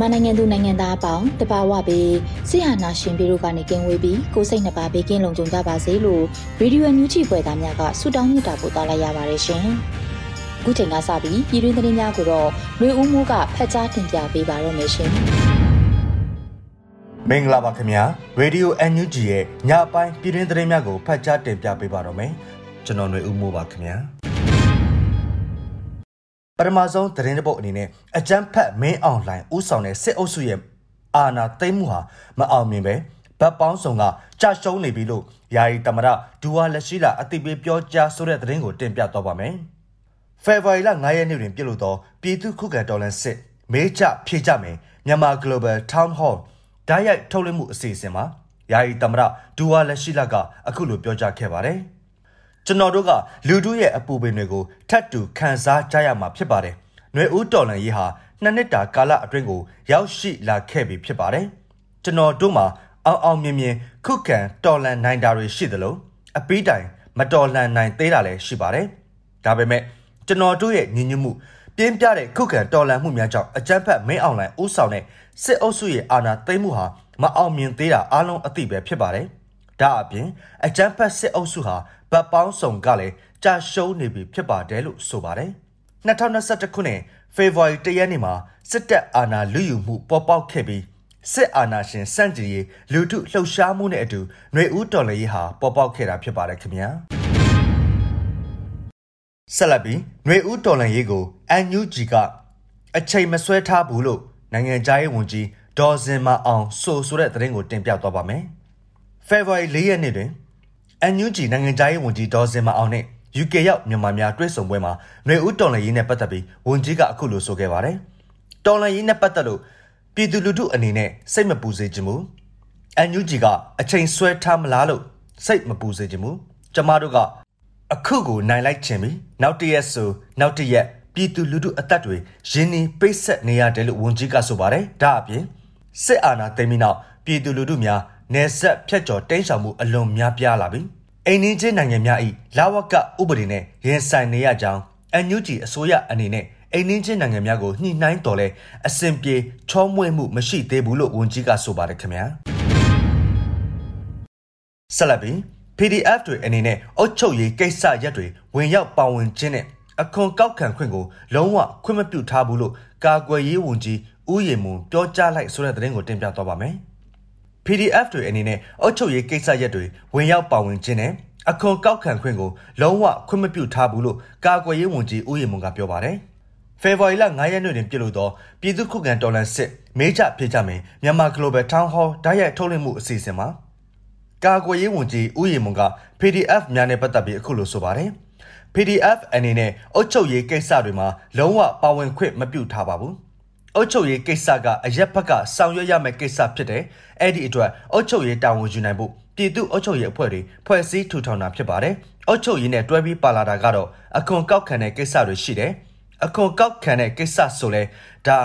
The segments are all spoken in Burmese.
မြန်မာနိုင်ငံသူနိုင်ငံသားအပေါင်းတဘာဝပေးဆရာနာရှင်ပြည်တို့ကနေကင်းဝေးပြီးကိုစိတ်နှပါဘေးကင်းလုံခြုံကြပါစေလို့ရေဒီယိုညူချီပွဲသားများကဆုတောင်းမြတ်တာပို့သလိုက်ရပါတယ်ရှင်။အခုချိန်ကစပြီးပြည်တွင်းသတင်းများကိုတော့လွေဦးမိုးကဖတ်ကြားတင်ပြပေးပါရမရှင်။မင်္ဂလာပါခင်ဗျာရေဒီယို NUG ရဲ့ညပိုင်းပြည်တွင်းသတင်းများကိုဖတ်ကြားတင်ပြပေးပါတော့မယ်။ကျွန်တော်ຫນွေဦးမိုးပါခင်ဗျာ။ ပထမဆုံးသတင်းတပုတ်အနေနဲ့အကြမ်းဖက်မင်းအောင်လှိုင်ဥဆောင်တဲ့စစ်အုပ်စုရဲ့အာဏာသိမ်းမှုဟာမအောင်မြင်ပဲဗတ်ပေါင်းဆောင်ကကြာရှုံးနေပြီလို့ယာယီတမရဒူဝါလက်ရှိလာအသိပေးပြောကြားဆိုတဲ့သတင်းကိုတင်ပြတော့ပါမယ်။ဖေဖော်ဝါရီလ9ရက်နေ့တွင်ပြုလုပ်သောပြည်သူ့ခုခံတော်လှန်စစ်မေးချဖြေကြမယ်မြန်မာ Global Town Hall ဓာတ်ရိုက်ထုတ်လွှင့်မှုအစီအစဉ်မှာယာယီတမရဒူဝါလက်ရှိလာကအခုလိုပြောကြားခဲ့ပါတယ်။ ကျွန်တော်တို့ကလူတို့ရဲ့အပူပင်တွေကိုထပ်တူခံစားကြရမှာဖြစ်ပါတယ်။ຫນွေဦးတော်လန်ရေးဟာနှစ်နှစ်တာကာလအတွင်းကိုရောက်ရှိလာခဲ့ပြီဖြစ်ပါတယ်။ကျွန်တော်တို့မှာအောင်အောင်မြင်မြင်ခုခံတော်လန်နိုင်တာတွေရှိသလိုအပီးတိုင်မတော်လန်နိုင်သေးတာလည်းရှိပါတယ်။ဒါပေမဲ့ကျွန်တော်တို့ရဲ့ညီညွတ်မှုပြင်းပြတဲ့ခုခံတော်လှန်မှုများကြောင့်အကြမ်းဖက်မင်းအောင်လှိုင်ဦးဆောင်တဲ့စစ်အုပ်စုရဲ့အာဏာသိမ်းမှုဟာမအောင်မြင်သေးတာအလုံးအသိပဲဖြစ်ပါတယ်။ ဒါအပြင်အကြမ်းဖက်စစ်အုပ်စုဟာဗတ်ပေါင်းစုံကလည်းကြာရှုံးနေပြီဖြစ်ပါတယ်လို့ဆိုပါတယ်။2021ခုနှစ်ဖေဖော်ဝါရီ၁ရက်နေ့မှာစစ်တပ်အာဏာလုယူမှုပေါ်ပေါက်ခဲ့ပြီးစစ်အာဏာရှင်စန့်ကျင်ရေးလူထုလှုပ်ရှားမှုနဲ့အတူຫນွေဦးတော်လှန်ရေးဟာပေါ်ပေါက်ခဲ့တာဖြစ်ပါတယ်ခင်ဗျာ။ဆက်လက်ပြီးຫນွေဦးတော်လှန်ရေးကို NUG ကအချိန်မဆွဲထားဘူးလို့နိုင်ငံသားရေးဝန်ကြီးဒေါ်စင်မအောင်ဆိုဆိုတဲ့သတင်းကိုတင်ပြသွားပါမယ်။ ဖေဖော်ဝါရီ၄ရက်နေ့တွင် NUG နိုင်ငံသားရေးဝန်ကြီးဒေါ်စင်မအောင်နဲ့ UK ရောက်မြန်မာများတွဲဆုံပွဲမှာຫນွေဦးတော်လှန်ရေးနဲ့ပတ်သက်ပြီးဝန်ကြီးကအခုလိုဆိုခဲ့ပါတယ်။တော်လှန်ရေးနဲ့ပတ်သက်လို့ပြည်သူလူထုအနေနဲ့စိတ်မပူစေချင်ဘူး။ NUG ကအချိန်ဆွဲထားမလားလို့စိတ်မပူစေချင်ဘူး။ကျမတို့ကအခုကိုနိုင်လိုက်ချင်ပြီ။နောက်တရက်ဆိုနောက်တရက်ပြည်သူလူထုအသက်တွေရင်းနှီးပိတ်ဆက်နေရတယ်လို့ဝန်ကြီးကဆိုပါတယ်။ဒါအပြင်စစ်အာဏာသိမ်းပြီးနောက်ပြည်သူလူထုများ နယ်စပ်ဖြတ်ကျော်တိမ်းရှောင်မှုအလွန်များပြားလာပြီ။အိန္ဒိချင်းနိုင်ငံများ၏လာဝကဥပဒေနဲ့ရင်ဆိုင်နေရကြောင်းအန်ယူဂျီအစိုးရအနေနဲ့အိန္ဒိချင်းနိုင်ငံများကိုညှိနှိုင်းတော်လဲအစဉ်ပြေချောမွေ့မှုမရှိသေးဘူးလို့ဝန်ကြီးကဆိုပါတယ်ခင်ဗျာ။ဆက်လက်ပြီး PDF တွေအနေနဲ့အုတ်ချုပ်ရေးကိစ္စရက်တွေဝင်ရောက်ပါဝင်ခြင်းနဲ့အခွန်ကောက်ခံခွင့်ကိုလုံးဝခွင့်မပြုထားဘူးလို့ကာကွယ်ရေးဝန်ကြီးဦးရီမွန်ပြောကြားလိုက်ဆိုတဲ့သတင်းကိုတင်ပြသွားပါမယ်။ PDF တွေအနေနဲ့အုပ်ချုပ်ရေးကိစ္စရပ်တွေဝင်ရောက်ပါဝင်ခြင်းနဲ့အခွန်ကောက်ခံခွင့်ကိုလုံးဝခွင့်မပြုထားဘူးလို့ကာကွယ်ရေးဝန်ကြီးဦးရီမွန်ကပြောပါတယ်။ဖေဖော်ဝါရီလ9ရက်နေ့တွင်ပြုလုပ်သောပြည်သူ့ခုခံတော်လှန်စစ်မေးချဖြေချမယ်မြန်မာ Global Town Hall ဓာတ်ရိုက်ထုတ်လွှင့်မှုအစီအစဉ်မှာကာကွယ်ရေးဝန်ကြီးဦးရီမွန်က PDF များနဲ့ပတ်သက်ပြီးအခုလိုဆိုပါတယ်။ PDF အနေနဲ့အုပ်ချုပ်ရေးကိစ္စတွေမှာလုံးဝပါဝင်ခွင့်မပြုထားပါဘူး။ အုတ်ချုပ်ရေးကိစ္စကအရက်ဘက်ကဆောင်ရွက်ရမယ့်ကိစ္စဖြစ်တယ်။အဲ့ဒီအတွက်အုတ်ချုပ်ရေးတာဝန်ယူနိုင်ဖို့ပြည်သူ့အုတ်ချုပ်ရေးအဖွဲ့တွေဖွဲ့စည်းထူထောင်တာဖြစ်ပါတယ်။အုတ်ချုပ်ရေးနဲ့တွဲပြီးပါလာတာကတော့အခွန်ကောက်ခံတဲ့ကိစ္စတွေရှိတယ်။အခွန်ကောက်ခံတဲ့ကိစ္စဆိုလဲဒါ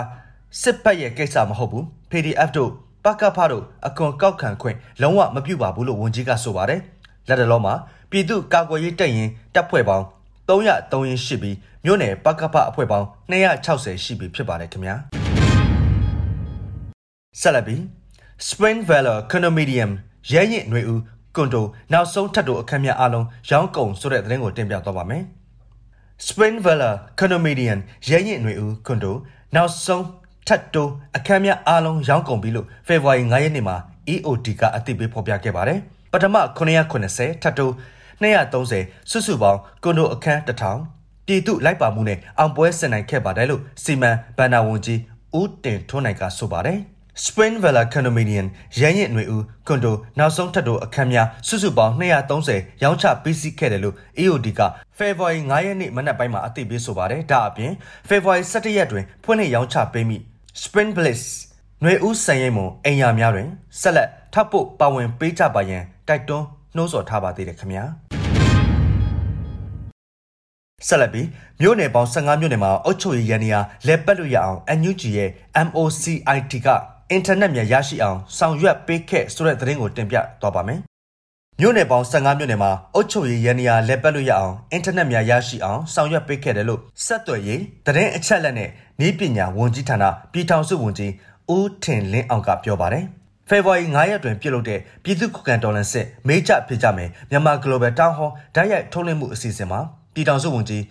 စစ်ပတ်ရဲ့ကိစ္စမဟုတ်ဘူး။ PDF တို့ပကဖတို့အခွန်ကောက်ခံခွင့်လုံးဝမပြုပါဘူးလို့ဝန်ကြီးကဆိုပါတယ်။လက်တလုံးမှာပြည်သူ့ကာကွယ်ရေးတပ်ရင်တပ်ဖွဲ့ပေါင်း 303ရင်းရှိပြီးမြို့နယ်ပကဖအဖွဲ့ပေါင်း260ရှိပြီဖြစ်ပါတယ်ခင်ဗျာဆက်လက်ပြီး Spring Valor Condominium ရဲရင်ຫນွေဦးကွန်တိုနောက်ဆုံးထပ်တိုအခမ်းများအလုံးရောင်းကုန်ဆိုတဲ့သတင်းကိုတင်ပြသွားပါမယ် Spring Valley Condominium ရဲရင်ຫນွေဦးကွန်ဒိုနောက်ဆုံးထပ်တိုးအခမ်းအများအားလုံးရောင်းကုန်ပြီလို့ဖေဖော်ဝါရီ9ရက်နေ့မှာ EOD ကအသိပေးဖော်ပြခဲ့ပါတယ်။ပထမ990ထပ်တိုး 230စုစုပေါင်းကွန်ဒိုအခန်း1000ပြည်သူလိုက်ပါမှုနဲ့အောင်ပွဲဆင်နိုင်ခဲ့ပါတယ်လို့စီမံဘန်နာဝန်ကြီးဦးတင်ထွန်းနိုင်ကဆိုပါတယ်။ Spring Villa Condominium ရန်ရင်ຫນွေဦးကွန်ဒိုနောက်ဆုံးထပ်တိုအခန်းများစုစုပေါင်း230ရောင်းချပေးစီးခဲ့တယ်လို့ EOD က February 9ရက်နေ့မနက်ပိုင်းမှာအသိပေးဆိုပါတယ်။ဒါအပြင် February 17ရက်တွင်ဖွင့်လှစ်ရောင်းချပေးမိ Spring Bliss ຫນွေဦးစံရိမ်မုံအိမ်ယာများတွင်ဆက်လက်ထပ်ဖို့ပါဝင်ပေးကြပါရန်တိုက်တွန်းနှိုးဆော်ထားပါသေးတယ်ခင်ဗျာ။ ဆက်လက်ပြီးမြို့နယ်ပေါင်း15မြို့နယ်မှာအုပ်ချုပ်ရေးရန်နေရာလက်ပတ်လို့ရအောင် NUG ရဲ့ MOCIT ကအင်တာနက်မြန်ရရှိအောင်ဆောင်ရွက်ပေးခဲ့ဆိုတဲ့သတင်းကိုတင်ပြသွားပါမယ်။မြို့နယ်ပေါင်း15မြို့နယ်မှာအုပ်ချုပ်ရေးရန်နေရာလက်ပတ်လို့ရအောင်အင်တာနက်မြန်ရရှိအောင်ဆောင်ရွက်ပေးခဲ့တယ်လို့ဆက်သွယ်ရေးသတင်းအချက်အလက်နဲ့ဤပညာဝန်ကြီးဌာနပြည်ထောင်စုဝန်ကြီးဦးထင်လင်းအောင်ကပြောပါတယ်။ဖေဖော်ဝါရီ9ရက်တွင်ပြုလုပ်တဲ့ပြည်သူ့ခုခံတော်လှန်စစ်မေးကြဖြစ်ကြမယ်မြန်မာ Global Town Hall ဓာတ်ရိုက်ထုတ်လွှင့်မှုအစီအစဉ်မှာ ပြည်ထောင်စုဝန်ကြီး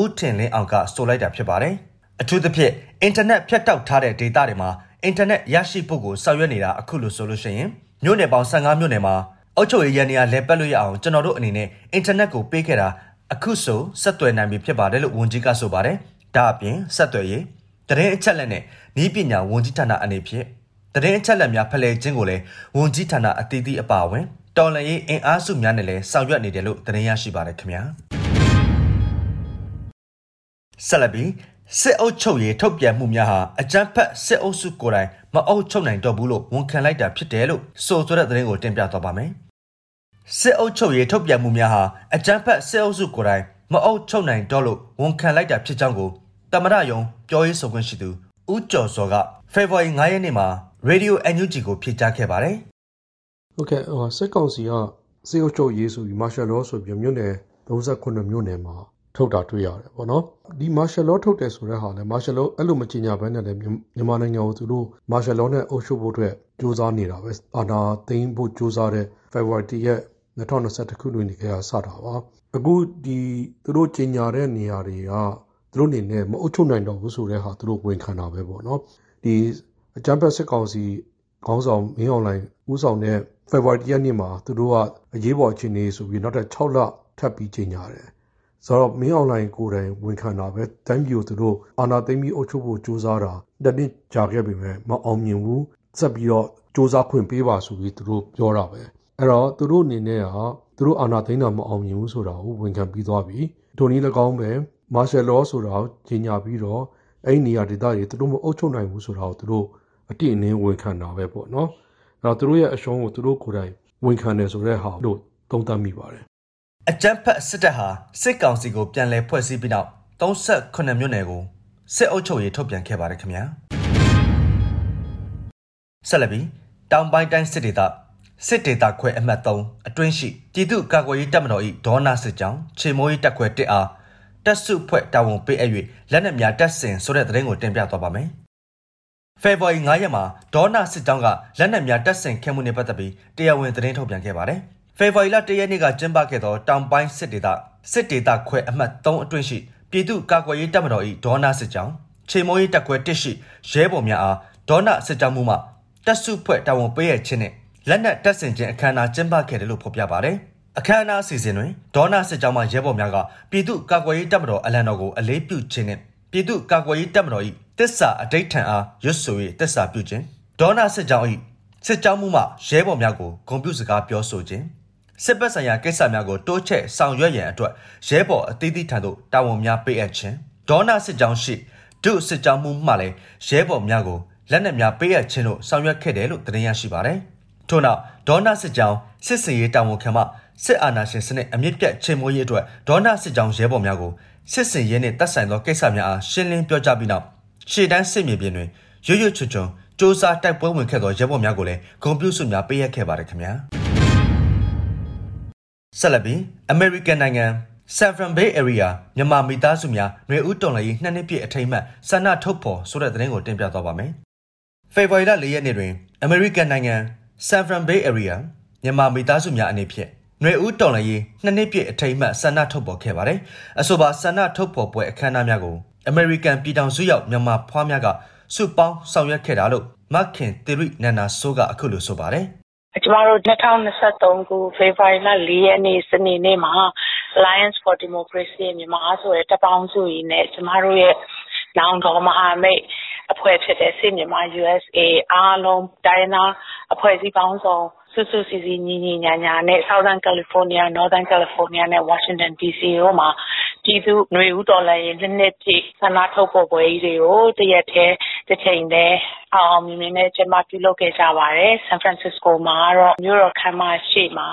ဦးထင်လင်းအောင်ကဆိုလိုက်တာဖြစ်ပါတယ်။အထူးသဖြင့်အင်တာနက်ဖြတ်တောက်ထားတဲ့ဒေတာတွေမှာအင်တာနက်ရရှိဖို့ကိုဆောင်ရွက်နေတာအခုလိုဆိုလို့ရှိရင်မြို့နယ်ပေါင်း15မြို့နယ်မှာအုပ်ချုပ်ရေးရန်နေရာလဲပတ်လို့ရအောင်ကျွန်တော်တို့အနေနဲ့အင်တာနက်ကိုပေးခဲ့တာအခုဆိုဆက်သွယ်နိုင်ပြီဖြစ်ပါတယ်လို့ဝန်ကြီးကဆိုပါတယ်။ဒါအပြင်ဆက်သွယ်ရေးတရင်အချက်လက်နဲ့ဤပညာဝန်ကြီးဌာနအနေဖြင့်တရင်အချက်လက်များဖလှယ်ခြင်းကိုလည်းဝန်ကြီးဌာနအသီးသီးအပါအဝင်တော်လှန်ရေးအင်အားစုများနဲ့လည်းဆောင်ရွက်နေတယ်လို့တင်ရရှိပါတယ်ခင်ဗျာ ဆက်လက်ပြီးစစ်အုပ်ချုပ်ရေးထုတ်ပြန်မှုများဟာအကြမ်းဖက်စစ်အုပ်စုကိုယ်တိုင်မအုပ်ချုပ်နိုင်တော့ဘူးလို့ဝန်ခံလိုက်တာဖြစ်တယ်လို့ဆိုဆိုတဲ့သတင်းကိုတင်ပြသွားပါမယ်။စစ်အုပ်ချုပ်ရေးထုတ်ပြန်မှုများဟာအကြမ်းဖက်စစ်အုပ်စုကိုယ်တိုင်မအုပ်ချုပ်နိုင်တော့လို့ဝန်ခံလိုက်တာဖြစ်ကြောင်းကိုတမရယုံပြောရေးဆိုခွင့်ရှိသူဦးကျော်စောကဖေဖော်ဝါရီ9ရက်နေ့မှာ Radio NUG ကိုဖြေကြားခဲ့ပါတယ်။ဟုတ်ကဲ့ဟိုစစ်ကောင်စီကစစ်အုပ်ချုပ်ရေးဆိုပြီး martial law ဆိုပြီးမြို့နယ်38မြို့နယ်မှာ ထုတ်တာတွေ့ရတယ်ပေါ့နော်ဒီ martial law ထုတ်တယ်ဆိုတဲ့ဟာလဲ martial law အဲ့လိုမကြီးညာဘဲနဲ့လည်းမြန်မာနိုင်ငံကိုသူတို့ martial law နဲ့အုပ်ချုပ်ဖို့အတွက်စ조사နေတာပဲအာဏာသိမ်းဖို့စ조사တဲ့ February 1ရက်2021ခုနှစ်နေကစတာပါအခုဒီသူတို့ကြီးညာတဲ့နေရာတွေကသူတို့အနေနဲ့မအုပ်ချုပ်နိုင်တော့ဘူးဆိုတဲ့ဟာသူတို့ဝန်ခံတာပဲပေါ့နော်ဒီအကြမ်းဖက်စစ်ကောင်စီခေါင်းဆောင်မင်းအောင်လှိုင်ဦးဆောင်တဲ့ February ရက်နေ့မှာသူတို့ကအရေးပေါ်အခြေအနေဆိုပြီးနောက်ထပ်6လထပ်ပြီးကြီးညာတယ် ဆိုတော့မင်းအွန်လိုင်းကိုယ်တိုင်ဝန်ခံတာပဲတိုင်းပြည်ကိုသူတို့အာဏာသိမ်းပြီးအုပ်ချုပ်ဖို့ကြိုးစားတာတနည်းကြာခဲ့ပြီမဲ့မအောင်မြင်ဘူးဆက်ပြီးတော့စ조사ခွင့်ပေးပါဆိုပြီးသူတို့ပြောတာပဲအဲ့တော့သူတို့အနေနဲ့ကသူတို့အာဏာသိမ်းတာမအောင်မြင်ဘူးဆိုတာကိုဝန်ခံပြီးသွားပြီဒိုနည်း၎င်းပဲမာရှယ်လောဆိုတာကိုကြီးညာပြီးတော့အဲ့ဒီနေရာဒေသတွေသူတို့မအုပ်ချုပ်နိုင်ဘူးဆိုတာကိုသူတို့အတိအနင်းဝန်ခံတာပဲပေါ့နော်အဲ့တော့သူတို့ရဲ့အရှုံးကိုသူတို့ကိုယ်တိုင်ဝန်ခံတယ်ဆိုတဲ့ဟာလို့သုံးသပ်မိပါတယ် အကြမ်းဖက်စစ်တပ်ဟာစစ်ကောင်စီကိုပြန်လည်ဖွဲ့စည်းပြီးနောက်38မြို့နယ်ကိုစစ်အုပ်ချုပ်ရေးထုတ်ပြန်ခဲ့ပါတယ်ခင်ဗျာဆက်လက်ပြီးတောင်ပိုင်းတိုင်းစစ်ဒေသစစ်ဒေသခွဲအမှတ်3အတွင်းရှိပြည်သူ့ကာကွယ်ရေးတပ်မတော်၏ဒေါနာစစ်ကြောင်းခြေမိုးရေးတပ်ခွဲ1အားတပ်စုဖွဲ့တာဝန်ပေးအပ်၍လက်နက်များတပ်ဆင်ဆိုတဲ့သတင်းကိုတင်ပြသွားပါမယ်ဖေဖော်ဝါရီ9ရက်မှာဒေါနာစစ်ကြောင်းကလက်နက်များတပ်ဆင်ခဲ့မှုနဲ့ပတ်သက်ပြီးတရားဝင်သတင်းထုတ်ပြန်ခဲ့ပါတယ်။ ဖေဖော်ဝါရီလ၁ရက်နေ့ကကျင်းပခဲ့သောတောင်ပိုင်းစစ်ဒေသစစ်ဒေသခွဲအမှတ်3အတွင်းရှိပြည်သူ့ကာကွယ်ရေးတပ်မတော်၏ဒေါနာစစ်ကြောင်းခြေမိုးရေးတပ်ခွဲတစ်ရှိရဲဘော်များအားဒေါနာစစ်ကြောင်းမှုမှတပ်စုဖွဲ့တာဝန်ပေးရခြင်းနဲ့လက်နက်တပ်ဆင်ခြင်းအခမ်းအနားကျင်းပခဲ့တယ်လို့ဖော်ပြပါတယ်။အခမ်းအနားအစီအစဉ်တွင်ဒေါနာစစ်ကြောင်းမှရဲဘော်များကပြည်သူ့ကာကွယ်ရေးတပ်မတော်အလံတော်ကိုအလေးပြုခြင်းနဲ့ပြည်သူ့ကာကွယ်ရေးတပ်မတော်၏တစ္ဆာအဋိဋ္ဌံအားရွတ်ဆို၍တစ္ဆာပြုခြင်းဒေါနာစစ်ကြောင်း၏စစ်ကြောင်းမှုမှရဲဘော်များကိုဂုဏ်ပြုစကားပြောဆိုခြင်း စစ်ဘက်ဆိုင်ရာကိစ္စများကိုတိုးချဲ့ဆောင်ရွက်ရန်အတွက်ရဲဘော်အသီးသီးထံသို့တာဝန်များပေးအပ်ခြင်းဒေါနာစစ်ကြောင်းရှိဒုစစ်ကြောင်းမှုမှလည်းရဲဘော်များကိုလက်နက်များပေးအပ်ခြင်းတို့ဆောင်ရွက်ခဲ့တယ်လို့သတင်းရရှိပါတယ်။ထို့နောက်ဒေါနာစစ်ကြောင်းစစ်စင်ရေးတာဝန်ခံမှစစ်အာဏာရှင်စနစ်အမြင့်ပြတ်ချိန်မိုးရေးအတွက်ဒေါနာစစ်ကြောင်းရဲဘော်များကိုစစ်စင်ရေးနှင့်တပ်ဆိုင်သောကိစ္စများအားရှင်းလင်းပြောကြားပြီးနောက်ရှေ့တန်းစစ်မြေပြင်တွင်ရွရွချွတ်ချွန်စ조사တိုက်ပွဲဝင်ခဲ့သောရဲဘော်များကိုလည်းဂုဏ်ပြုစုများပေးအပ်ခဲ့ပါတယ်ခင်ဗျာ။ ဆက်လက်ပြီး American နိုင်ငံ San Fran Bay Area မြန်မာမိသားစုများຫນွေဦးတော်လှန်ရေးနှစ်နှစ်ပြည့်အထိမ်းအမှတ်ဆန္ဒထုတ်ဖော်ဆိုတဲ့သတင်းကိုတင်ပြသွားပါမယ်။ဖေဖော်ဝါရီလ၄ရက်နေ့တွင် American နိုင်ငံ San Fran Bay Area မြန်မာမိသားစုများအနေဖြင့် ຫນွေဦးတော်လှန်ရေးနှစ်နှစ်ပြည့်အထိမ်းအမှတ်ဆန္ဒထုတ်ဖော်ခဲ့ပါတယ်။အဆိုပါဆန္ဒထုတ်ဖော်ပွဲအခမ်းအနားများကိုအမေရိကန်ပြည်ထောင်စုရောက်မြန်မာဖွားများကစုပေါင်းဆောင်ရွက်ခဲ့တာလို့မခင်သီရိနန္နာဆိုးကအခုလိုဆိုပါတယ် ကျမတို့2023ခု ဖေဖော်ဝါရီလ4ရက်နေ့ စနေနေ့မှာ Alliance for Democracy မြန်မာဆိုတဲ့တပေါင်းစုကြီးနဲ့ ကျမတို့ရဲ့ နောင်တော်မဟာမိတ်အဖွဲ့ဖြစ်တဲ့စစ်မြန်မာ USA အားလုံးတိုင်းနာအဖွဲ့အစည်းပေါင်းစုံ စုစုစည်းစည်း ညီညီညာညာနဲ့ Southern California, Northern California နဲ့ Washington DC တို့မှာ ပြည်သူຫນွေဦးတော်လှန်ရေးနှစ်နှစ်ပြည့် ဆန္ဒထုတ်ဖော်ပွဲကြီးတွေကို တရက်တည်းတစ်ချိန်တည်း အောင်အောင်မြင်မြင်နဲ့ ကျင်းပပြုလုပ်ခဲ့ကြပါတယ်။ San Francisco မှာကတော့ မြို့တော်ခန်းမရှေ့မှာ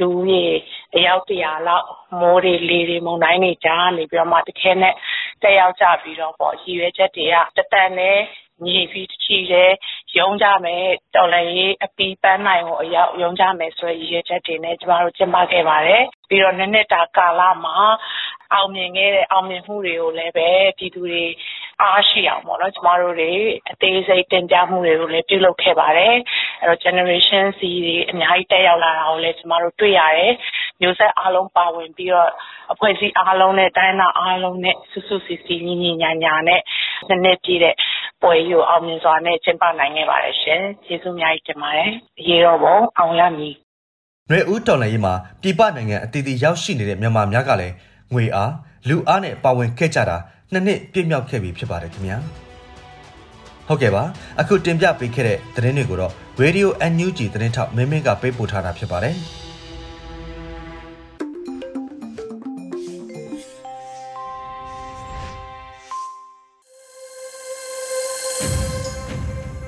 လူဦးရေ အယောက်100လောက် မိုးတွေလေတွေ မုန်တိုင်းတွေကြားကနေပြီးတော့မှ တခဲနဲ့တက်ရောက်ကြပြီးတော့ပေါ့ ရည်ရွယ်ချက်တွေကတတန်နဲ့ညီပြီး တချီတဲ့ရုံးကြမယ် တော်လည်းရေးအပီး ပန်းနိုင်ကိုအရောက် ရုံးကြမယ်ဆိုရည်ရွယ်ချက်တွေနဲ့ ကျမတို့ ကျင်းပခဲ့ပါတယ် ပြီးတော့နှစ်နှစ်တာကာလမှာ အောင်မြင်ခဲ့တဲ့ အောင်မြင်မှုတွေကိုလည်းပဲ ပြည်သူတွေအားရှိအောင်ပေါ့နော် ကျမတို့တွေ အသေးစိတ်တင်ပြမှုတွေကိုလည်း ပြုလုပ်ခဲ့ပါတယ် အဲ့တော့ generation C တွေ အများကြီးတက်ရောက်လာတာကိုလည်း ကျမတို့ တွေ့ရတယ် မျိုးဆက်အားလုံးပါဝင်ပြီးတော့ အဖွဲ့အစည်းအားလုံးနဲ့ တိုင်းနာအားလုံးနဲ့ စုစုစည်းစည်း ညီညီညာညာနဲ့နှစ်နှစ်ပြည့်တဲ့ပွဲကြီးကို အောင်မြင်စွာနဲ့ ကျင်းပနိုင်ခဲ့ပါတယ်ရှင် ကျေးဇူးအများကြီးတင်ပါတယ်ရေတော်ပုံအောင်ရမည် နွေဦးတော်လှန်ရေးမှာပြည်ပနိုင်ငံအသီးသီးရောက်ရှိနေတဲ့မြန်မာများကလည်းငွေအားလူအားနဲ့ပါဝင်ခဲ့ကြတာနှစ်နှစ်ပြည့်မြောက်ခဲ့ပြီဖြစ်ပါတယ်ခင်ဗျာဟုတ်ကဲ့ပါအခုတင်ပြပေးခဲ့တဲ့သတင်းတွေကိုတော့ Radio NUG သတင်းထောက်မင်းမင်းကပေးပို့ထားတာဖြစ်ပါတယ်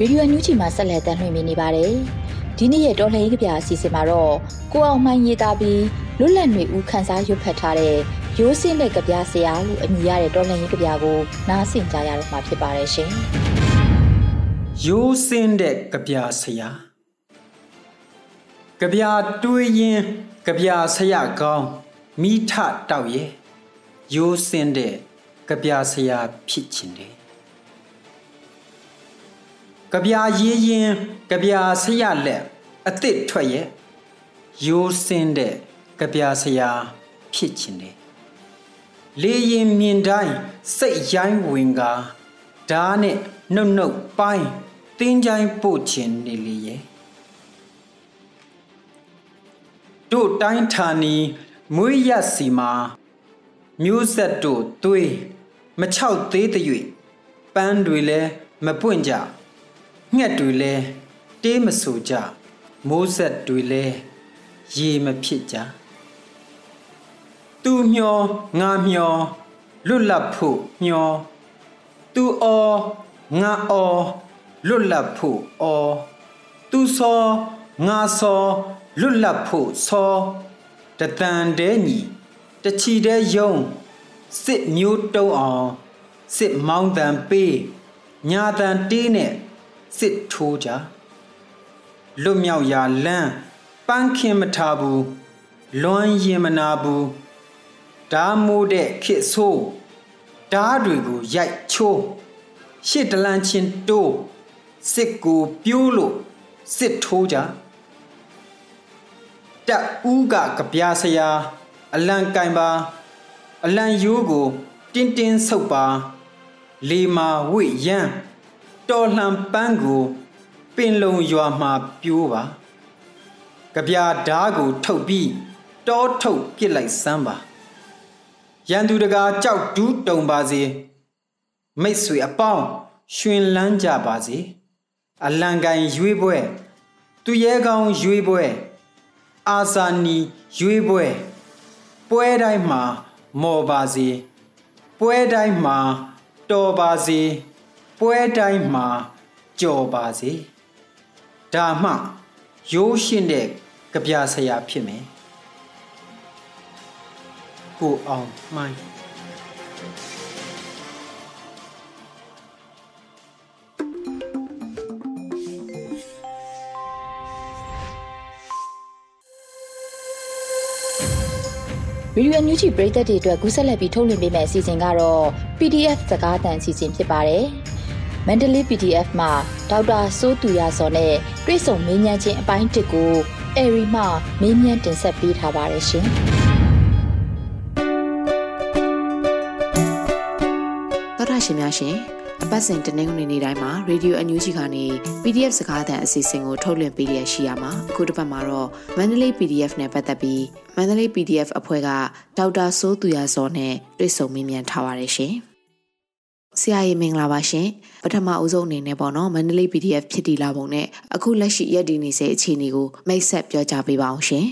ရေဒီယိုညူချီမှာဆက်လက်တင်ပြနေပါတယ် ဒီနေ့ရဲ့တော်လှန်ရေးကြပြအစီအစဉ်မှာတော့ကိုအောင်မှန်ရေးသားပြီးလွတ်လပ်နေဦးခန်းစားရွတ်ဖတ်ထားတဲ့ရိုးစင်းတဲ့ကြပြဆရာလို့အမည်ရတဲ့တော်လှန်ရေးကြပြကိုနားဆင်ကြရတော့မှာဖြစ်ပါတယ်ရှင်။ရိုးစင်းတဲ့ကြပြဆရာကြပြတွေးရင်ကြပြဆရာကောင်းမိထတောက်ရဲ့ရိုးစင်းတဲ့ကြပြဆရာဖြစ်ချင်တယ် ကြပြရေးရင်ကြပြဆရာလက်အစ်စ်ထွက်ရဲ့ရိုးစင်းတဲ့ကြပြဆရာဖြစ်ချင်တယ်လေရင်မြင်တိုင်းစိတ်ရိုင်းဝင်ကဓာနဲ့နှုတ်နှုတ်ပိုင်းတင်းချိုင်းပို့ချင်နေလေရဲ့တို့တိုင်းဌာနီမွေးရစီမှာမျိုးဆက်တို့သွေးမချောက်သေးတဲ့၍ပန်းတွေလည်းမပွင့်ကြ ငှက်တွေလည်းတေးမဆူကြမိုးဆက်တွေလည်းရေမဖြစ်ကြသူမျောငါမျောလွတ်လပ်ဖို့မျောသူအောငါအောလွတ်လပ်ဖို့အောသူစောငါစောလွတ်လပ်ဖို့စောတတန်တဲညီတချီတဲယုံစစ်မျိုးတုံးအောင်စစ်မောင်းတန်ပေးညာတန်တေးနဲ့ စစ်ထိုးကြလွတ်မြောက်ရာလမ်းပန်းခင်မထားဘူးလွမ်းရင်မနာဘူးဓာမိုးတဲ့ခစ်ဆိုးဓာတွေကိုရိုက်ချိုးရှစ်တလန်းချင်းတိုးစစ်ကိုပြိုးလို့စစ်ထိုးကြတက်ဦးကကြပြဆရာအလံကင်ပါအလံရိုးကိုတင်းတင်းဆုပ်ပါလေမာဝိရန် တော်လှန်ပန်းကို ပင်လုံရွာမှာပြိုးပါကြပြဓာကိုထုတ်ပြီးတောထုတ်ပြစ်လိုက်စမ်းပါရန်သူတကာကြောက်ဒူးတုံပါစေမိတ်ဆွေအပေါင်းရှင်လန်းကြပါစေအလံကန်ရွေးပွဲသူရဲကောင်းရွေးပွဲအာဇာနီရွေးပွဲပွဲတိုင်းမှာမော်ပါစေပွဲတိုင်းမှာတော်ပါစေ ပွဲတိုင်းမှာကြော်ပါစေဒါမှရိုးရှင်းတဲ့ကြပြဆရာဖြစ်မယ်ကိုအောင်မှိုင်းဗီဒီယိုညူချီပရိသတ်တွေအတွက်ကူးဆက်လက်ပြီးထုတ်လွှင့်ပေးမယ့်အစီအစဉ်ကတော့ PDF စကားသံအစီအစဉ်ဖြစ်ပါတယ်။ မန္တလေး PDF မှာဒေါက်တာစိုးသူရစောနဲ့တွေ့ဆုံမေးမြန်းခြင်းအပိုင်းတစ်ကိုအေရီမှမေးမြန်းတင်ဆက်ပေးထားပါတယ်ရှင်။သောတာရှင်များရှင်အပတ်စဉ်တနင်္ဂနွေနေ့တိုင်းမှာ Radio NUG ကနေ PDF စကားသံအစီအစဉ်ကိုထုတ်လွှင့်ပေးရရှိရမှာအခုတစ်ပတ်မှာတော့ Mandalay PDF နဲ့ပတ်သက်ပြီး Mandalay PDF အဖွဲ့ကဒေါက်တာစိုးသူရစောနဲ့တွေ့ဆုံမေးမြန်းထားပါတယ်ရှင် ဆရာကြီးမင်္ဂလာပါရှင်ပထမအဦးဆုံးအနေနဲ့ပေါ့နော်မန္တလေး PDF ဖြစ်တည်လာပုံနဲ့အခုလက်ရှိရည်တည်နေစေအခြေအနေကိုမိတ်ဆက်ပြောကြားပေးပါအောင်ရှင်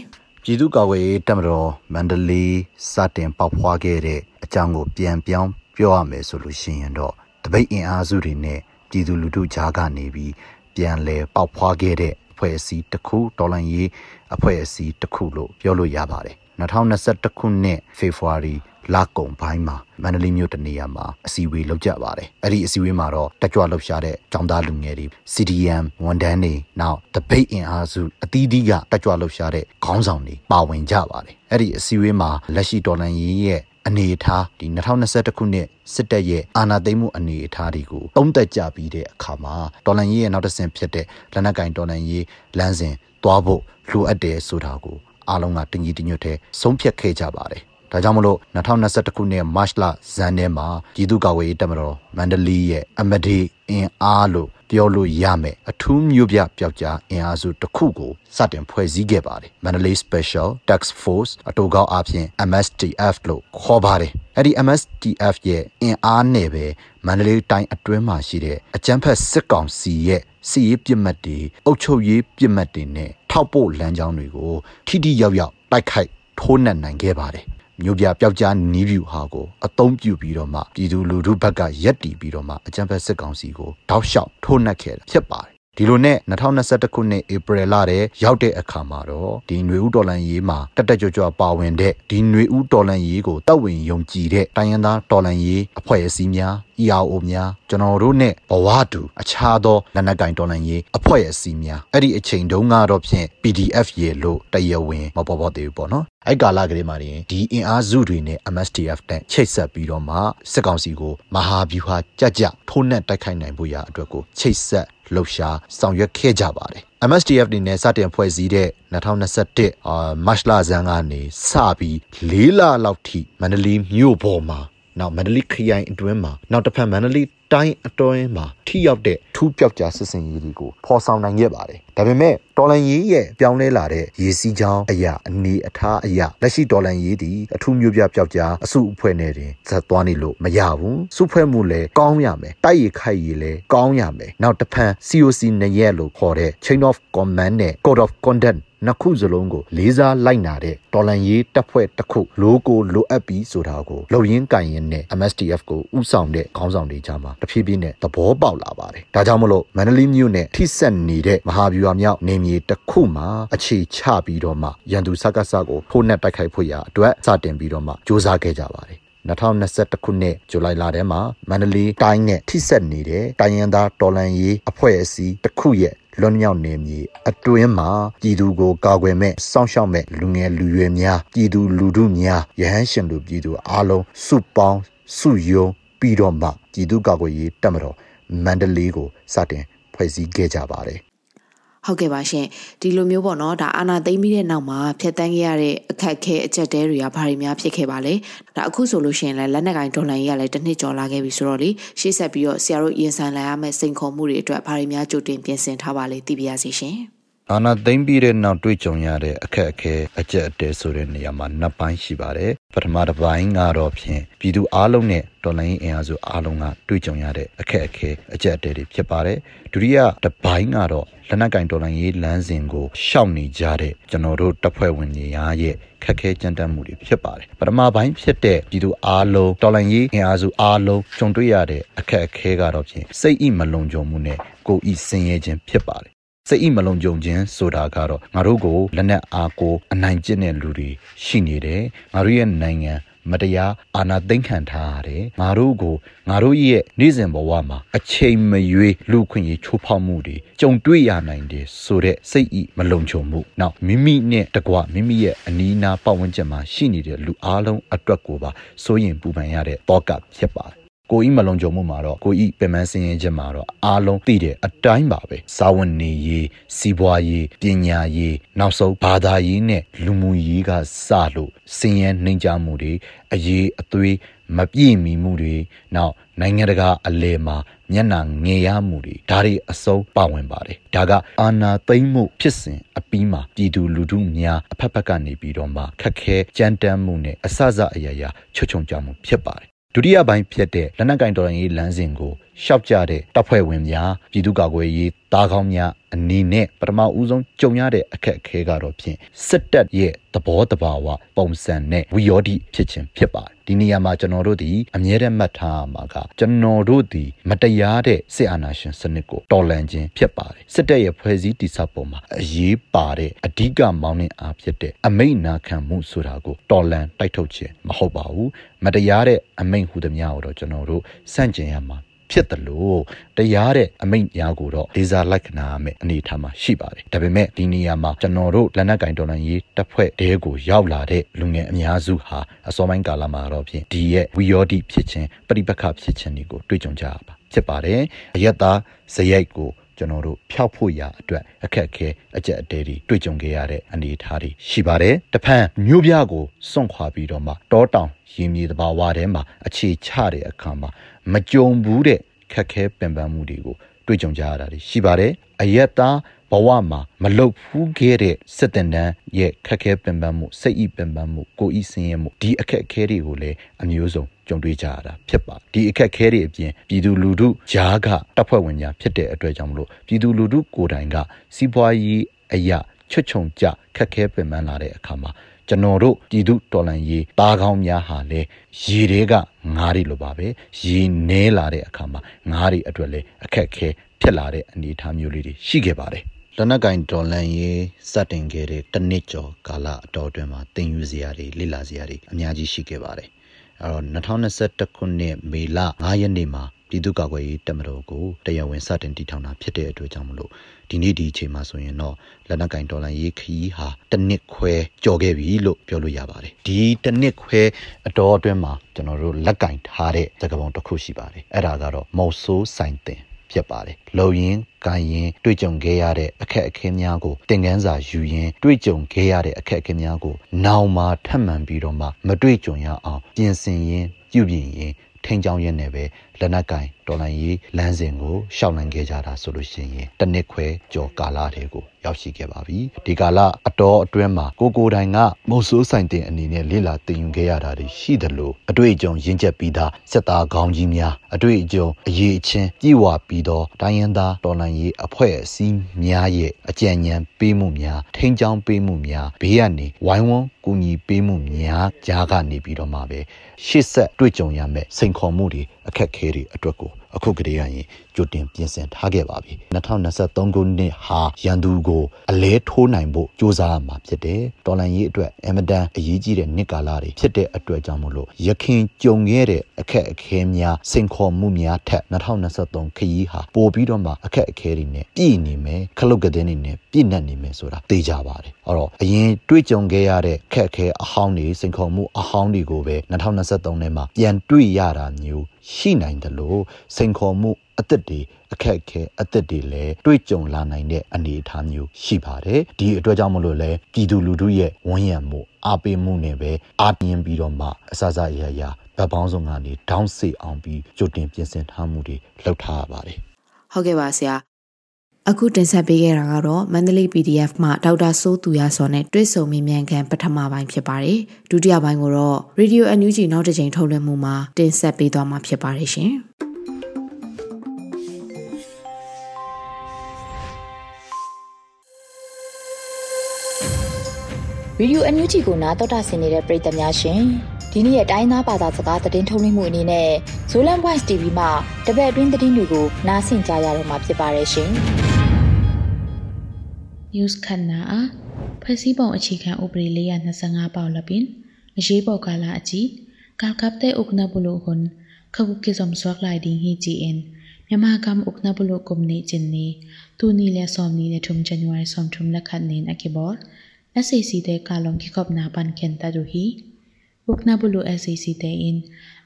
ပြည်သူ့ကာကွယ်ရေးတပ်မတော်မန္တလေးစတင်ပေါက်ဖွားခဲ့တဲ့အကြောင်းကိုပြန်ပြောင်းပြောရမယ်ဆိုလို့ရှိရင်တော့တပိတ်အင်အားစုတွေနဲ့ပြည်သူလူထုကြားကနေပြီးပြန်လဲပေါက်ဖွားခဲ့တဲ့အဖွဲ့အစည်းတစ်ခုတော်လန်ရေးအဖွဲ့အစည်းတစ်ခုလို့ပြောလို့ရပါတယ်2021ခုနှစ်ဖေဖော်ဝါရီ လကုံပိုင်းမှာမန္တလေးမြို့တနေရာမှာအစည်းအဝေးလုပ်ကြပါတယ်အဲ့ဒီအစည်းအဝေးမှာတော့တက်ကြွလှုပ်ရှားတဲ့ចောင်းသားလူငယ်တွေ CDM ဝန်ထမ်းတွေနောက်တပိတ်အင်အားစုအသီးသီးကတက်ကြွလှုပ်ရှားတဲ့ခေါင်းဆောင်တွေပါဝင်ကြပါတယ်အဲ့ဒီအစည်းအဝေးမှာလက်ရှိတော်လန်ရေးရဲ့အနေအထားဒီ2021ခုနှစ်စစ်တပ်ရဲ့အာဏာသိမ်းမှုအနေအထားတွေကိုတုံးသက်ကြပြီးတဲ့အခါမှာတော်လန်ရေးရဲ့နောက်တစ်ဆင့်ဖြစ်တဲ့လက်နက်ကင်တော်လန်ရေးလမ်းစဉ်သွားဖို့လိုအပ်တယ်ဆိုတာကိုအားလုံးကတညီတညွတ်တဲ့ဆုံးဖြတ်ခဲ့ကြပါတယ် ဒါကြောင့်မလို့2021ခုနှစ်မတ်လဇန်ထဲမှာပြည်သူ့ကာကွယ်ရေးတပ်မတော်မန္တလေးရဲ့အမဒီအင်အားလို့ပြောလို့ရမယ်အထူးမျိုးပြပျောက်ကြားအင်အားစုတစ်ခုကိုစတင်ဖွဲ့စည်းခဲ့ပါတယ်မန္တလေး Special Task Force အတူကောက်အဖြစ် MSTF လို့ခေါ်ပါတယ်အဲ့ဒီ MSTF ရဲ့အင်အားနဲ့ပဲမန္တလေးတိုင်းအတွင်းမှာရှိတဲ့အကြမ်းဖက်စစ်ကောင်စီရဲ့စီရေးပြစ်မှတ်တွေအုပ်ချုပ်ရေးပြစ်မှတ်တွေနဲ့ထောက်ပို့လမ်းကြောင်းတွေကိုထိထိရောက်ရောက်တိုက်ခိုက်ထိုးနှက်နိုင်ခဲ့ပါတယ် မြို့ပြပျောက်ကြားနီးဗျူဟာကိုအသုံးပြုပြီးတော့မှပြည်သူလူထုဘက်ကရက်တီပြီးတော့မှအကြံဖက်စစ်ကောင်စီကိုတောက်လျှောက်ထိုးနှက်ခဲ့တာဖြစ်ပါတယ် ဒီလိုနဲ့2021ခုနှစ်ဧပြီလထဲရောက်တဲ့အခါမှာတော့ဒီຫນွေဦးတော်လန်ရေးမှာတက်တက်ကြွကြွပါဝင်တဲ့ဒီຫນွေဦးတော်လန်ရေးကိုတောက်ဝင်ယုံကြည်တဲ့တိုင်းရင်းသားတော်လန်ရေးအဖွဲ့အစည်းများ ERO များကျွန်တော်တို့နဲ့ဘဝတူအခြားသောလက်နက်ကင်တော်လှန်ရေးအဖွဲ့အစည်းများအဲ့ဒီအချိန်တုန်းကတော့ဖြင့် PDF ရေလို့တရားဝင်မပေါ်ပေါ်သေးဘူးပေါ့နော်အဲ့ကာလကလေးမှာတင်ဒီအင်အားစုတွေနဲ့ MSTF နဲ့ချိတ်ဆက်ပြီးတော့မှစစ်ကောင်စီကိုမဟာဗျူဟာကြကြထိုးနှက်တိုက်ခိုက်နိုင်ဖို့ရအတွက်ကိုချိတ်ဆက် လှုပ်ရှားဆောင်ရွက်ခဲ့ကြပါတယ် MSTF နေနဲ့စတင်ဖွဲ့စည်းတဲ့2021အာမတ်လဇန်ကနေစပြီး၄လလောက်ထိမန္တလေးမြို့ပေါ်မှာနောက်မန္တလေးခရိုင်အတွင်းမှာနောက်တစ်ဖက်မန္တလေး တိုင်းအတွင်းမှာထိရောက်တဲ့ထူးပြောက်ကြားစစ်စင်ရေးတွေကိုဖော်ဆောင်နိုင်ခဲ့ပါတယ်။ဒါပေမဲ့တော်လန်ရေးရဲ့ပြောင်းလဲလာတဲ့ရေစီးချောင်းအရာအနေအထားအရာလက်ရှိတော်လန်ရေးသည်အထူးမျိုးပြပြောက်ကြားအစုအဖွဲ့နဲ့တင်ဇက်သွားနေလို့မရဘူး။စုဖွဲ့မှုလည်းကောင်းရမယ်။တိုက်ရခိုက်ရလည်းကောင်းရမယ်။နောက်တစ်ဖန် COC နှစ်ရက်လို့ခေါ်တဲ့ Chain of Command နဲ့ Code of Conduct နှစ်ခုစလုံးကိုလေးစားလိုက်နာတဲ့တော်လန်ရေးတပ်ဖွဲ့တစ်ခုလိုကိုလိုအပ်ပြီးဆိုတာကိုလုံရင်းကင်ရင်နဲ့ MSTF ကိုဥဆောင်တဲ့ခေါင်းဆောင်တွေကြားမှာတဖြည်းဖြည်းနဲ့သဘောပေါက်လာပါတယ်။ဒါကြောင့်မလို့မန္တလေးမြို့နဲ့ထိဆက်နေတဲ့မဟာဗျူဟာမြောက်နေမြေတစ်ခုမှာအခြေချပြီးတော့မှရန်သူစကားစကိုဖိုးနဲ့တိုက်ခိုက်ဖို့ရအတွက်စတင်ပြီးတော့မှစ조사ခဲ့ကြပါတယ်။2021ခုနှစ်ဇူလိုင်လထဲမှာမန္တလေးတိုင်းနဲ့ထိဆက်နေတဲ့တိုင်းရင်းသားတော်လှန်ရေးအဖွဲ့အစည်းတစ်ခုရဲ့ လွန်မြောက်နေမြေအတွင်းမှာပြည်သူကိုကာကွယ်မဲ့စောင့်ရှောက်မဲ့လူငယ်လူရွယ်များပြည်သူလူထုများရဟန်းရှင်လူပြည်သူအားလုံးစုပေါင်းစုယုံပြီးတော့မှပြည်သူကာကွယ်ရေးတပ်မတော်မန္တလေးကိုစတင်ဖွဲ့စည်းခဲ့ကြပါတယ် ဟုတ်ကဲ့ပါရှင်ဒီလိုမျိုးပေါ့နော်ဒါအာနာသိမ့်ပြီးတဲ့နောက်မှာဖျက်တမ်းခဲ့ရတဲ့အခက်ခဲအချက်တဲတွေကဘာတွေများဖြစ်ခဲ့ပါလဲဒါအခုဆိုလို့ရှိရင်လည်းလက်နက်ကင်ဒေါ်လာကြီးကလည်းတစ်နှစ်ကျော်လာခဲ့ပြီဆိုတော့လေရှေ့ဆက်ပြီးတော့ဆရာတို့ရင်ဆိုင်လာရမယ့်စိန်ခေါ်မှုတွေအတွက်ဘာတွေများကြိုတင်ပြင်ဆင်ထားပါလဲသိပြရစီရှင် အာနာသိမ့်ပြီးတဲ့နောက်တွေ့ကြုံရတဲ့အခက်အခဲအကျက်အတဲဆိုတဲ့နေရာမှာနှစ်ပိုင်းရှိပါတယ်ပထမတစ်ပိုင်းကတော့ဖြင့်ပြည်သူအားလုံးနဲ့တော်လိုင်းအင်အားစုအားလုံးကတွေ့ကြုံရတဲ့အခက်အခဲအကျက်အတဲတွေဖြစ်ပါတယ်ဒုတိယတစ်ပိုင်းကတော့လက်နက်ကင်တော်လိုင်းရေးလမ်းစဉ်ကိုရှောက်နေကြတဲ့ကျွန်တော်တို့တပ်ဖွဲ့ဝင်တွေအားရဲ့ခက်ခဲကြမ်းတမ်းမှုတွေဖြစ်ပါတယ်ပထမပိုင်းဖြစ်တဲ့ပြည်သူအားလုံးတော်လိုင်းရေးအင်အားစုအားလုံးကြုံတွေ့ရတဲ့အခက်အခဲကတော့ဖြင့်စိတ်ဣမလုံခြုံမှုနဲ့ကိုယ်ဤဆင်းရဲခြင်းဖြစ်ပါတယ် စိတ်ဣမလုံးကြုံခြင်းဆိုတာကတော့ငါတို့ကိုလက်နက်အားကိုအနိုင်ကျင့်တဲ့လူတွေရှိနေတယ်ငါတို့ရဲ့နိုင်ငံမတရားအာဏာသိမ်းခံထားရတယ်ငါတို့ကိုငါတို့ရဲ့နေ့စဉ်ဘဝမှာအချိန်မရွေးလူခွင့်ရေးချိုးဖောက်မှုတွေကြုံတွေ့ရနိုင်တယ်ဆိုတဲ့စိတ်ဤမလုံခြုံမှုနောက်မိမိနဲ့တကွမိမိရဲ့အနီးနားပတ်ဝန်းကျင်မှာရှိနေတဲ့လူအလုံးအတွက်ကိုပါစိုးရင်ပူပန်ရတဲ့တောကဖြစ်ပါတယ် ကိုဤမလုံခြုံမှုမှာတော့ကိုဤပင်မစင်ရင်ချက်မှာတော့အားလုံးသိတဲ့အတိုင်းပါပဲစာဝန်နေရေးစီးပွားရေးပညာရေးနောက်ဆုံးဘာသာရေးနဲ့လူမှုရေးကစလို့စင်ရဲနှိမ်ကြမှုတွေအရေးအသွေးမပြည့်မီမှုတွေနောက်နိုင်ငံတကာအလဲမှာမျက်နှာငယ်ရမှုတွေဒါတွေအစုံပါဝင်ပါတယ်ဒါကအာနာသိမ့်မှုဖြစ်စဉ်အပြီးမှာပြည်သူလူထုများအဖက်ဖက်ကနေပြီးတော့မှခက်ခဲကြမ်းတမ်းမှုနဲ့အဆအဆအရာရာချွတ်ချုံကြမှုဖြစ်ပါတယ် ဒုတိယပိုင်းဖြစ်တဲ့လက်နက်ကင်တော်ရင်ရေးလမ်းစဉ်ကို ရှောက်ကြတဲ့တပ်ဖွဲ့ဝင်များပြည်သူ့ကာကွယ်ရေးတားကောင်းများအနေနဲ့ပထမဦးဆုံးကြုံရတဲ့အခက်အခဲကတော့ဖြင့်စစ်တပ်ရဲ့သဘောတဘာဝပုံစံနဲ့ဝီယောဒီဖြစ်ခြင်းဖြစ်ပါတယ်ဒီနေရာမှာကျွန်တော်တို့ဒီအမြဲတမ်းမှတ်ထားမှာကကျွန်တော်တို့ဒီမတရားတဲ့စစ်အာဏာရှင်စနစ်ကိုတော်လှန်ခြင်းဖြစ်ပါတယ်စစ်တပ်ရဲ့ဖွဲ့စည်းတည်ဆောက်ပုံမှာအရေးပါတဲ့အဓိကမောင်းနှင်အားဖြစ်တဲ့အမိန့်နာခံမှုဆိုတာကိုတော်လှန်တိုက်ထုတ်ခြင်းမဟုတ်ပါဘူးမတရားတဲ့အမိန့်ဟူသည်များကိုတော့ကျွန်တော်တို့စန့်ကျင်ရမှာ ဖြစ်တယ်လို့တရားတဲ့အမိန့်များကိုတော့ဒေဇာလက္ခဏာမဲ့အနေထားမှာရှိပါတယ်ဒါပေမဲ့ဒီနေရာမှာကျွန်တော်တို့လက်နက်ကင်တော်လှန်ရေးတပ်ဖွဲ့တဲကိုရောက်လာတဲ့လူငယ်အများစုဟာအစောပိုင်းကာလမှာတော့ဖြင့်ဒီရဲ့ဝီယောဒီဖြစ်ခြင်းပရိပခဖြစ်ခြင်းတွေကိုတွေ့ကြုံကြရပါဖြစ်ပါတယ်အယက်သားဇယိုက်ကိုကျွန်တော်တို့ဖျောက်ဖို့ရအတွက်အခက်အခဲအကြက်အတဲတွေတွေ့ကြုံခဲ့ရတဲ့အနေအထားတွေရှိပါတယ်။တဖန်မြို့ပြကိုစွန့်ခွာပြီးတော့မှတောတောင်ရင်မြေတဘာဝထဲမှာအခြေချတဲ့အခါမှာ မကြုံဘူးတဲ့ခက်ခဲပင်ပန်းမှုတွေကိုတွေ့ကြုံကြရတာရှိပါတယ်။အယက်သားဘဝမှာမလုတ်ဖူးခဲ့တဲ့စစ်တင်တန်းရဲ့ခက်ခဲပင်ပန်းမှုစိတ်ဤပင်ပန်းမှုကိုဤဆင်းရဲမှုဒီအခက်အခဲတွေကိုလည်းအမျိုးစုံကြုံတွေ့ကြရတာဖြစ်ပါဒီအခက်အခဲတွေအပြင်ပြည်သူလူထုဂျားကတပ်ဖွဲ့ဝင်များဖြစ်တဲ့အတွက်ကြောင့်မလို့ပြည်သူလူထုကိုယ်တိုင်ကစီးပွားရေးအရာချွတ်ချုံကြခက်ခဲပင်ပန်းလာတဲ့အခါမှာ ကျွန်တော်တို့ပြည်သူတော်လှန်ရေးတားကောင်းများဟာလည်းရေတွေကငားတွေလိုပါပဲရေနဲလာတဲ့အခါမှာငားတွေအတွက်လည်းအခက်ခဲဖြစ်လာတဲ့အနေအထားမျိုးလေးတွေရှိခဲ့ပါတယ်လက်နက်ကင်ဒေါ်လန်ရေးစတင်ခဲ့တဲ့တနစ်ကျော်ကာလအတော်အတွင်းမှာတင်ယူစရာတွေလိလာစရာတွေအများကြီးရှိခဲ့ပါတယ်။အဲတော့2021ခုနှစ်မေလ9ရက်နေ့မှာ ပြည်သူ့ကာကွယ်ရေးတပ်မတော်ကိုတရားဝင်စတင်တည်ထောင်တာဖြစ်တဲ့အတွက်ကြောင့်မလို့ဒီနေ့ဒီအချိန်မှာဆိုရင်တော့လက်နက်ကင်ဒေါ်လာရေးခီးဟာတစ်နှစ်ခွဲကြော်ခဲ့ပြီလို့ပြောလို့ရပါတယ်ဒီတစ်နှစ်ခွဲအတော်အတွင်းမှာကျွန်တော်တို့လက်ကင်ထားတဲ့သကပုံတစ်ခုရှိပါတယ်အဲ့ဒါကတော့မော်ဆိုးဆိုင်တင်ဖြစ်ပါတယ်။လုံရင်ကိုင်ရင်တွေ့ကြုံခဲ့ရတဲ့အခက်အခဲများကိုသင်ခန်းစာယူရင်တွေ့ကြုံခဲ့ရတဲ့အခက်အခဲများကို နောင်မှာထပ်မံပြီးတော့မှမတွေ့ကြုံရအောင်ပြင်ဆင်ရင်ပြုပြင်ရင် ထိန်းချောင်းရင်းနဲ့ပဲလက်နက်ကင်တော်လိုင်းရေးလမ်းစဉ်ကိုရှောက်လန်းခဲ့ကြတာဆိုလို့ရှိရင်တနစ်ခွဲကြော်ကာလတွေကိုရောက်ရှိခဲ့ပါပြီဒီကာလအတော်အတွင်းမှာကိုကိုတိုင်ကမုတ်ဆိုးဆိုင်တင်အနေနဲ့လေ့လာသင်ယူခဲ့ရတာတွေရှိသလိုအတွေ့အကြုံရင့်ကျက်ပြီးသားစက်သားခေါင်းကြီးများအတွေ့အကြုံအရေးအချင်းပြည့်ဝပြီးသောတိုင်းရင်းသားတော်လှန်ရေးအဖွဲ့အစည်းများရဲ့အကြံဉာဏ်ပေးမှုများထိန်းချောင်းပေးမှုများဘေးကနေဝိုင်းဝန်းကူညီပေးမှုများကြားကနေပြီးတော့မှပဲရှေ့ဆက်တွေ့ကြုံရမယ်စိန်ခေါ်မှုတွေအခက်ခဲတွေအတွက်ကိုအခုကတည်းကရင် ကြိုတင်ပြင်ဆင်ထားခဲ့ပါပြီ2023ခုနှစ်ဟာရန်သူကိုအလဲထိုးနိုင်ဖို့စ조사ရမှာဖြစ်တယ်တော်လန်ရေးအတွက်အမတန်အရေးကြီးတဲ့နှစ်ကာလတွေဖြစ်တဲ့အတွက်ကြောင့်မလို့ရခင်ကြုံခဲ့တဲ့အခက်အခဲများစိန်ခေါ်မှုများထက်2023ခရီးဟာပိုပြီးတော့မှအခက်အခဲတွေနဲ့ပြည်နေမယ်ခလုတ်ကတဲ့နေနဲ့ပြည်နှက်နေမယ်ဆိုတာသိကြပါတယ်အဲ့တော့အရင်တွေ့ကြုံခဲ့ရတဲ့ခက်အခဲအဟောင်းတွေစိန်ခေါ်မှုအဟောင်းတွေကိုပဲ2023ထဲမှာပြန်တွေ့ရတာမျိုးရှိနိုင်တယ်လို့စိန်ခေါ်မှု အသက်တွေအခက်အခဲအသက်တွေလည်းတွေ့ကြုံလာနိုင်တဲ့အနေအထားမျိုးရှိပါတယ်ဒီအတွက်ကြောင့်မလို့လဲပြည်သူလူထုရဲ့ဝန်ရံမှုအားပေးမှုနဲ့ပဲအားပြင်းပြီးတော့မှအစစအရာရာဗတ်ပေါင်းစုံကနေဒေါင်းစေအောင်ပြီးကြိုတင်ပြင်ဆင်ထားမှုတွေလုပ်ထားရပါတယ်ဟုတ်ကဲ့ပါဆရာအခုတင်ဆက်ပေးခဲ့တာကတော့မန္တလေး PDF မှဒေါက်တာစိုးသူရစောနဲ့တွဲဆုံမေးမြန်းခန်းပထမပိုင်းဖြစ်ပါတယ်။ဒုတိယပိုင်းကိုတော့ Radio NUG နောက်တစ်ချိန်ထုတ်လွှင့်မှုမှာတင်ဆက်ပေးသွားမှာဖြစ်ပါတယ်ရှင်။ ရေဒီယိုအန်ယူဂျီကိုနားတော်တာဆင်နေတဲ့ပရိသတ်များရှင်ဒီနေ့ရဲ့တိုင်းသားဘာသာစကားသတင်းထုတ်လွှင့်မှုအနေနဲ့ Zolan Voice TV မှာတပတ်အတွင်းသတင်းတွေကိုနားဆင်ကြရတော့မှာဖြစ်ပါတယ်ရှင်။ News ခဏအားဖွဲ့စည်းပုံအခြေခံဥပဒေ425ပေါလပင်အရေးပေါ်ကာလအကြီးကာကပ်တဲ့ဥက္ကနဘလုခွန်ခကုကိဇုံဆွာကလိုက်ဒင်းဟီဂျီအန်မြန်မာကမ်ဥက္ကနဘလုကုမနီဂျင်နီတူနီလေဆောမနီနဲ့ထုံဇန်နဝါရီဆောမထုံလက်ခတ်နင်းအကေဘော SAC တဲ့ကာလုံခိကော့နာပန်ကန်တဒူဟီဝ uknabulu SCC te in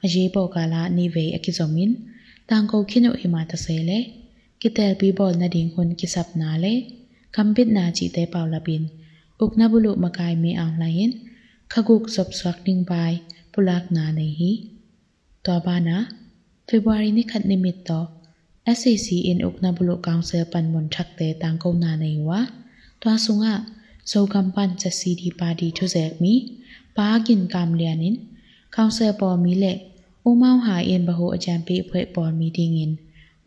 aje bo kala ni ve akizomin tangko khinu hima ta sele kitel pi bol na ding hun kisap na le kambit na chi te paula bin uknabulu makai me ang lain khaguk sop swak ding bai pulak na nei hi to bana February ni khat nimit to SAC in Uknabulu Council panmun thakte tangko na nei wa twa sunga so kampan cha CD party thuzek mi pagin kam lianin council por mi le umau ha in baho ajan pe phwe por meeting in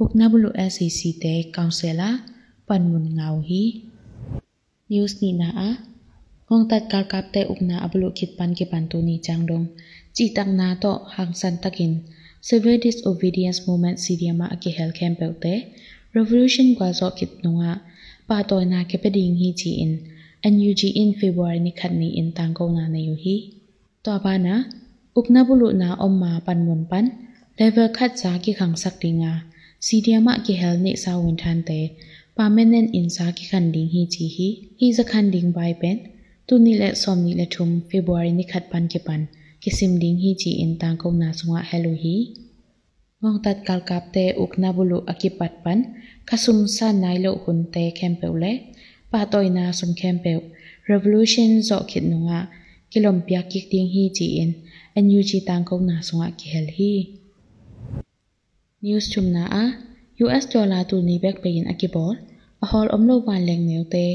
Uknabulu SAC te councilor panmun ngau hi news ni na a ngong tat kal kap te ukna abulu kit pan ke pan tu ni changdong chi tak na to hang san takin Civil Disobedience Movement CDMA ake hel campel te Revolution kwa zo kit nunga pa to na ke peding hi chi in NUG in February ni khat ni in tang ko na na yu hi to ba na ukna bulu na omma pan mun pan level khat za ki khang sak dinga CDMA ke hel ni sa win than te permanent in sa ki khan ding hi chi hi hi za khan ding bai pen tu ni le som ni le thum February ni khat pan ke pan kisim ding hi chi in tang ko na sunga hello hi ngong tat kal kap te ukna bulu akipat pan kasum sa nai lo hun te kempe le pa toy na som khem pe revolution zo khit nunga kilom pia kik ting hi chi in. An yu chi tang ko na songa ki hel hi news chum na a. Us dollar tu ni back pe in a ki bol a hol om lo wan leng neu te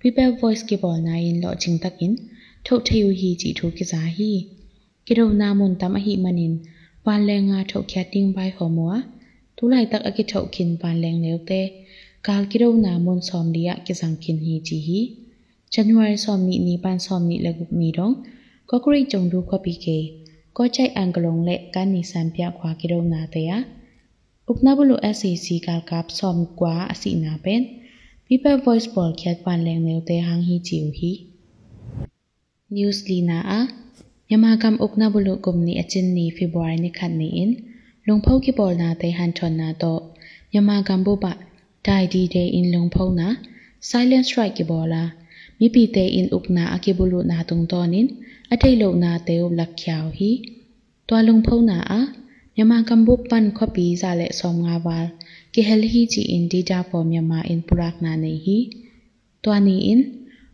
people voice ki bol na in lo ching tak in. Tho theu hi chi thu ki za hi ki ro na mun tam a hi manin wan leng nga tho kya ting bai Ho Mo A tu lai tak a ki tho kin wan leng neu te kalkiro namun somlia kisangkin hi ji hi January somni ni pan somni lagup ni dong ko kuri chongdu ko pike ko chai anglong le kan ni sampya khwa kiro na te ya upnabulo SAC kalkap som kwa asi na pen people voice ball khyat pan leng ne te hang hi chiu hi news li na a yama kam upnabulo kumni achin ni february ni khat ni in lungphau ki bol na te han thon na to yama gam bo ba dai di de in lungphau na silent strike ki bola mi pi te in ukna aki bulu na tung to nin athai lo na te u lak khyao hi to lungphau na a Yamakam bu pan khopi za le som nga wal ki hel hi chi in data for Myanmar in purak na nei hi to ni in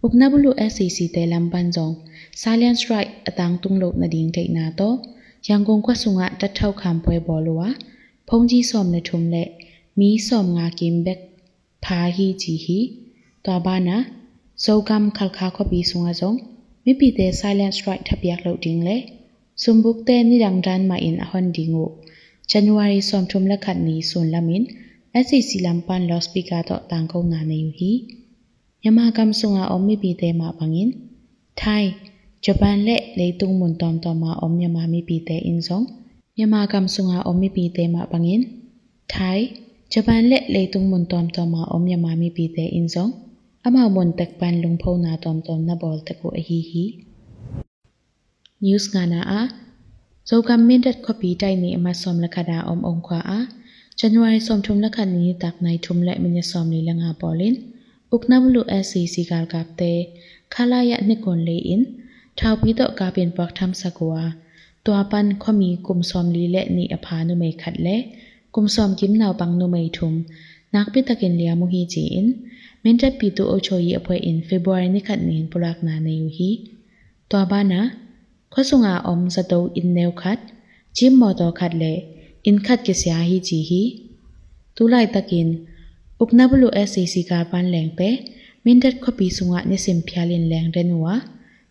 ukna bulu SCC te lamban jong silent strike atang tunglo na ding thei na to yangon kwa sunga ta thau kham pwe bolwa phongji som ne thum le mi som nga kim bek pha hi ji hi to ba na zogam khal kha kho bi sunga jong mi pi te silent strike thapyak lo ding le sumbuk te ni rang ran ma in ahon dingu january som thum la khat ni sun lamin SCC lampan loudspeaker to tang ko na ne yu hi yama kam sunga ommi pi te ma bangin thai ဂျပန်လက်လေတုံမွန်တမ်တမအုံမြမမီပီတဲအင်းဆောင်မြန်မာကမ်ဆုငါအုံမီပီတဲမပငင်ထိုင်း ဂျပန်လက်လေတုံမွန်တမ်တမအုံမြမမီပီတဲအင်းဆောင်အမမွန်တက်ပန်လုံဖုံနာတမ်တမ်နဘောတကိုအဟီဟီ news nga na a zo kam min dat copy tai ni ma som la khada om ong khwa a january som thum la khan ni tak nai thum le min som li la nga polin uknam lu scc kal kap te khala ya ni kon le in ท้าวพิโตกาเป็นปักทำสกัวตัวปันข้อมี กุมซอมลีและนีอภานุเมขัดและกุมซอมกิมนาวปังนุเมทุมนักพิตะเกนเลียมุฮีจีอินเมนจะปีตุโอโชยีอพวยอินเฟบรุยนิขัดนินปุรักนาในยูฮีตัวบ้านะข้อสุงาอมสตูอินเนวขัดจิมมอตอขัดและอินขัดกิสยาฮีจีฮีตุไลตะกินอุกนาบลูเอสซีซีการปันแหลงเปมินดัดข้อปีสุงะนิสิมพยาลินแหลงเรนัว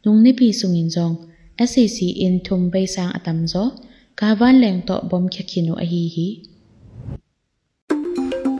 nung ni pi sungin zong SAC in thum bei sang atam zo kawan leng to bom khakhino a hi hi